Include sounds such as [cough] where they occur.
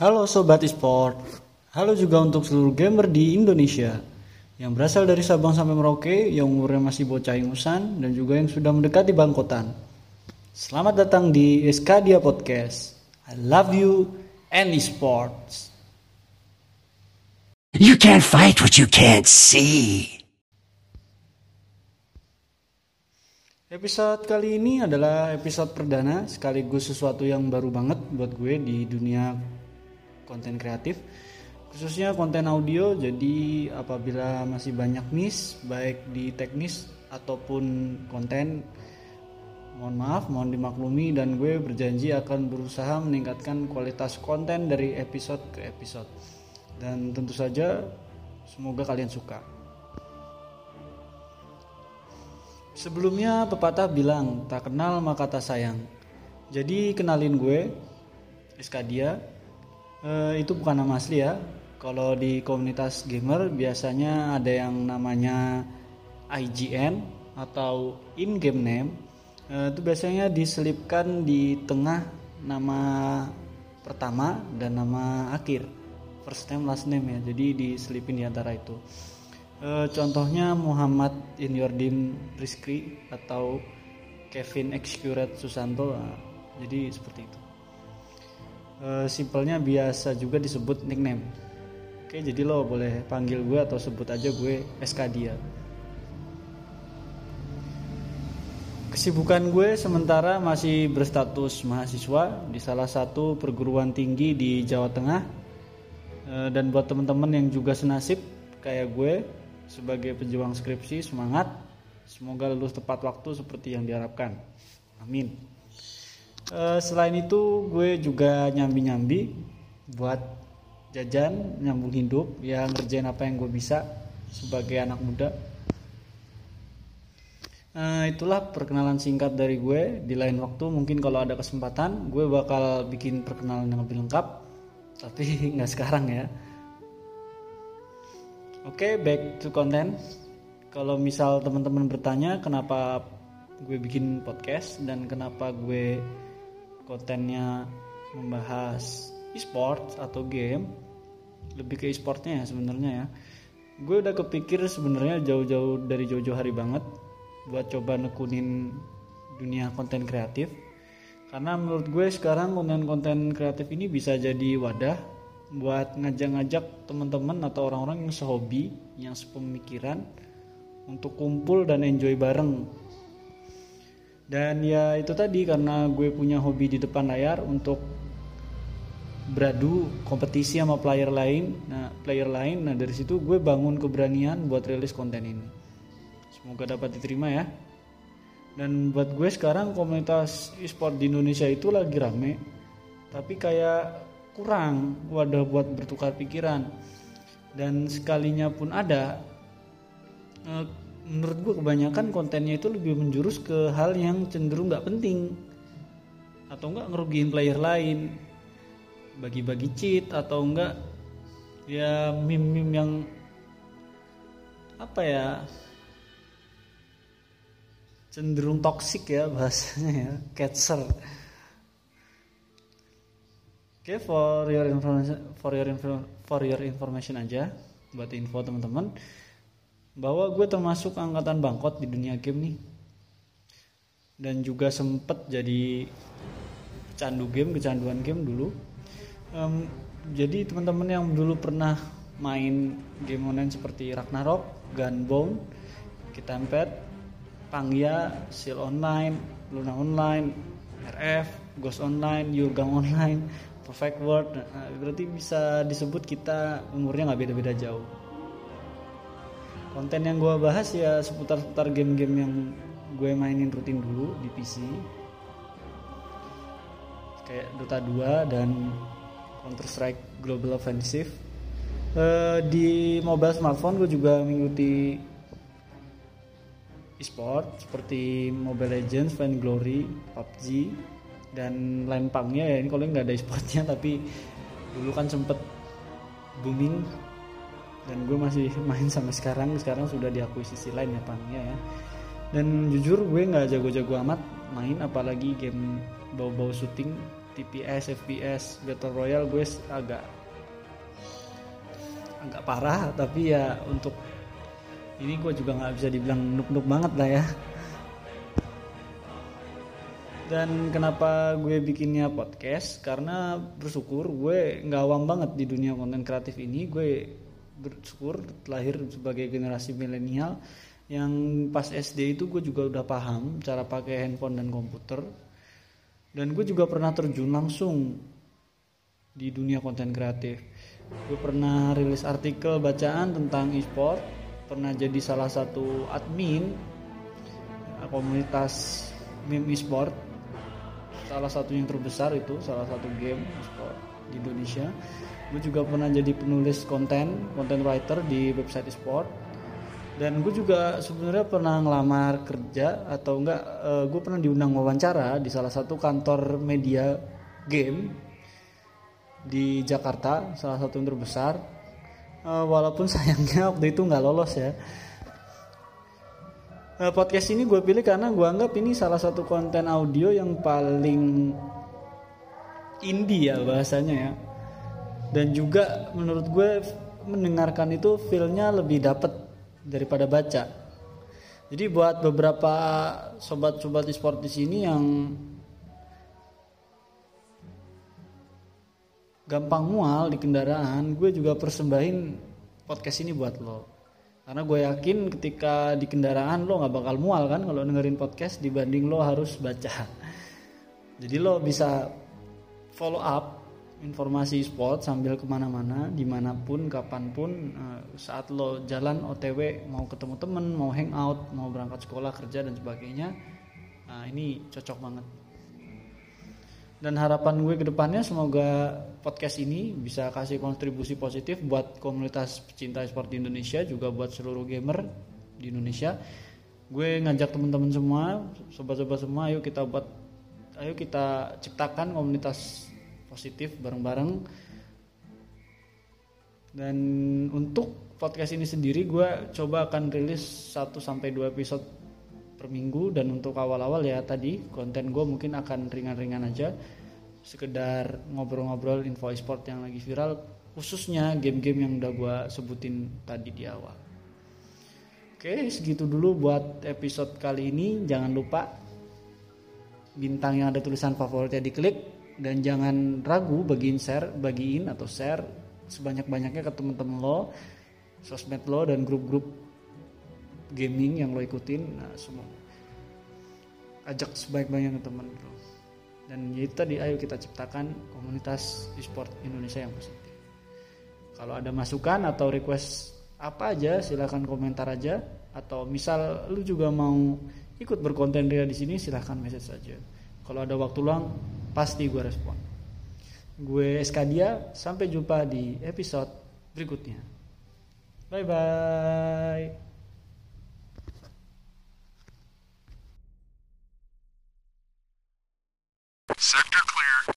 Halo Sobat eSport, halo juga untuk seluruh gamer di Indonesia yang berasal dari Sabang sampai Merauke, yang umurnya masih bocah ingusan, dan juga yang sudah mendekati bangkotan. Selamat datang di Eskadia Podcast. I love you and eSports. You can't fight what you can't see. Episode kali ini adalah episode perdana sekaligus sesuatu yang baru banget buat gue di dunia konten kreatif khususnya konten audio. Jadi apabila masih banyak miss baik di teknis ataupun konten mohon maaf mohon dimaklumi dan gue berjanji akan berusaha meningkatkan kualitas konten dari episode ke episode. Dan tentu saja semoga kalian suka. Sebelumnya pepatah bilang tak kenal maka tak sayang. Jadi kenalin gue Eskadia Eh, itu bukan nama asli ya. Kalau di komunitas gamer biasanya ada yang namanya IGN atau in game name. Uh, itu biasanya diselipkan di tengah nama pertama dan nama akhir. First name last name ya. Jadi diselipin di antara itu. Uh, contohnya Muhammad Inyordin Rizky atau Kevin Excuret Susanto. Nah, jadi seperti itu uh, simpelnya biasa juga disebut nickname oke jadi lo boleh panggil gue atau sebut aja gue SK dia Kesibukan gue sementara masih berstatus mahasiswa di salah satu perguruan tinggi di Jawa Tengah. Eh, dan buat teman-teman yang juga senasib kayak gue sebagai pejuang skripsi semangat. Semoga lulus tepat waktu seperti yang diharapkan. Amin. Uh, selain itu gue juga nyambi-nyambi buat jajan, nyambung hidup, ya ngerjain apa yang gue bisa sebagai anak muda. Uh, itulah perkenalan singkat dari gue. Di lain waktu mungkin kalau ada kesempatan gue bakal bikin perkenalan yang lebih lengkap, tapi [laughs] nggak sekarang ya. Oke, okay, back to content. Kalau misal teman-teman bertanya kenapa gue bikin podcast dan kenapa gue kontennya membahas e-sport atau game lebih ke e-sportnya ya sebenarnya ya. Gue udah kepikir sebenarnya jauh-jauh dari jauh-jauh hari banget buat coba nekunin dunia konten kreatif. Karena menurut gue sekarang konten-konten kreatif ini bisa jadi wadah buat ngajak-ngajak teman-teman atau orang-orang yang sehobi yang sepemikiran untuk kumpul dan enjoy bareng dan ya itu tadi karena gue punya hobi di depan layar untuk beradu kompetisi sama player lain. Nah player lain nah dari situ gue bangun keberanian buat rilis konten ini. Semoga dapat diterima ya. Dan buat gue sekarang komunitas e-sport di Indonesia itu lagi rame tapi kayak kurang wadah buat bertukar pikiran. Dan sekalinya pun ada eh, menurut gue kebanyakan kontennya itu lebih menjurus ke hal yang cenderung nggak penting. Atau enggak ngerugiin player lain. Bagi-bagi cheat atau enggak ya meme-meme yang apa ya cenderung toksik ya bahasanya ya [laughs] cancer Oke, okay, for your information for your info, for your information aja. Buat info teman-teman bahwa gue termasuk angkatan bangkot di dunia game nih. Dan juga sempet jadi candu game kecanduan game dulu. Um, jadi teman-teman yang dulu pernah main game online seperti Ragnarok, Gunbound, Kitempet, Pangya, Seal Online, Luna Online, RF, Ghost Online, Yurgang Online, Perfect World, nah, berarti bisa disebut kita umurnya nggak beda-beda jauh konten yang gue bahas ya seputar-seputar game-game yang gue mainin rutin dulu di PC kayak Dota 2 dan Counter Strike Global Offensive. Uh, di mobile smartphone gue juga mengikuti e-sport seperti Mobile Legends, Glory, PUBG dan lain pangnya ya. Ini kalau nggak ada e-sportnya [laughs] tapi dulu kan sempet booming dan gue masih main sampai sekarang sekarang sudah diakuisisi lain ya pangnya ya. Dan jujur gue nggak jago-jago amat main apalagi game bau-bau syuting TPS FPS Battle Royale gue agak agak parah. Tapi ya untuk ini gue juga nggak bisa dibilang nuk-nuk banget lah ya. Dan kenapa gue bikinnya podcast? Karena bersyukur gue nggak awam banget di dunia konten kreatif ini. Gue bersyukur lahir sebagai generasi milenial. Yang pas SD itu gue juga udah paham cara pakai handphone dan komputer. Dan gue juga pernah terjun langsung di dunia konten kreatif. Gue pernah rilis artikel bacaan tentang e-sport pernah jadi salah satu admin komunitas meme e-sport. Salah satu yang terbesar itu salah satu game sport di Indonesia gue juga pernah jadi penulis konten konten writer di website sport dan gue juga sebenarnya pernah ngelamar kerja atau enggak uh, gue pernah diundang wawancara di salah satu kantor media game di Jakarta salah satu yang terbesar. Uh, walaupun [laughs] sayangnya waktu itu nggak lolos ya. Eh, podcast ini gue pilih karena gue anggap ini salah satu konten audio yang paling indie ya bahasanya ya dan juga menurut gue mendengarkan itu feelnya lebih dapet daripada baca. Jadi buat beberapa sobat-sobat e-sport di sini yang gampang mual di kendaraan gue juga persembahin podcast ini buat lo. Karena gue yakin ketika di kendaraan lo nggak bakal mual kan kalau dengerin podcast dibanding lo harus baca. Jadi lo bisa follow up informasi sport sambil ke mana-mana di mana pun kapan pun eh, saat lo jalan otw mau ketemu temen mau hangout mau berangkat sekolah kerja dan sebagainya nah ini cocok banget. Dan harapan gue ke depannya semoga podcast ini bisa kasih kontribusi positif buat komunitas pecinta sport di Indonesia juga buat seluruh gamer di Indonesia. Gue ngajak teman-teman semua sobat-sobat semua ayo kita buat ayo kita ciptakan komunitas positif bareng-bareng. Dan untuk podcast ini sendiri gue coba akan rilis 1 sampai 2 episode per minggu. Dan untuk awal-awal ya tadi konten gue mungkin akan ringan-ringan aja. Sekedar ngobrol-ngobrol info e-sport yang lagi viral khususnya game-game yang udah gue sebutin tadi di awal. Oke segitu dulu buat episode kali ini. Jangan lupa bintang yang ada tulisan favoritnya diklik dan jangan ragu bagiin share bagiin atau share sebanyak-banyaknya ke temen-temen lo sosmed lo dan grup-grup gaming yang lo ikutin. Nah semua. Ajak sebaik-banyaknya temen lo. Dan itu tadi ayo kita ciptakan komunitas e-sport Indonesia yang positif. Kalau ada masukan atau request apa aja silahkan komentar aja. Atau misal lu juga mau ikut berkonten dia di sini silahkan message saja. Kalau ada waktu luang pasti gue respon. Gue Eskadia sampai jumpa di episode berikutnya. Bye bye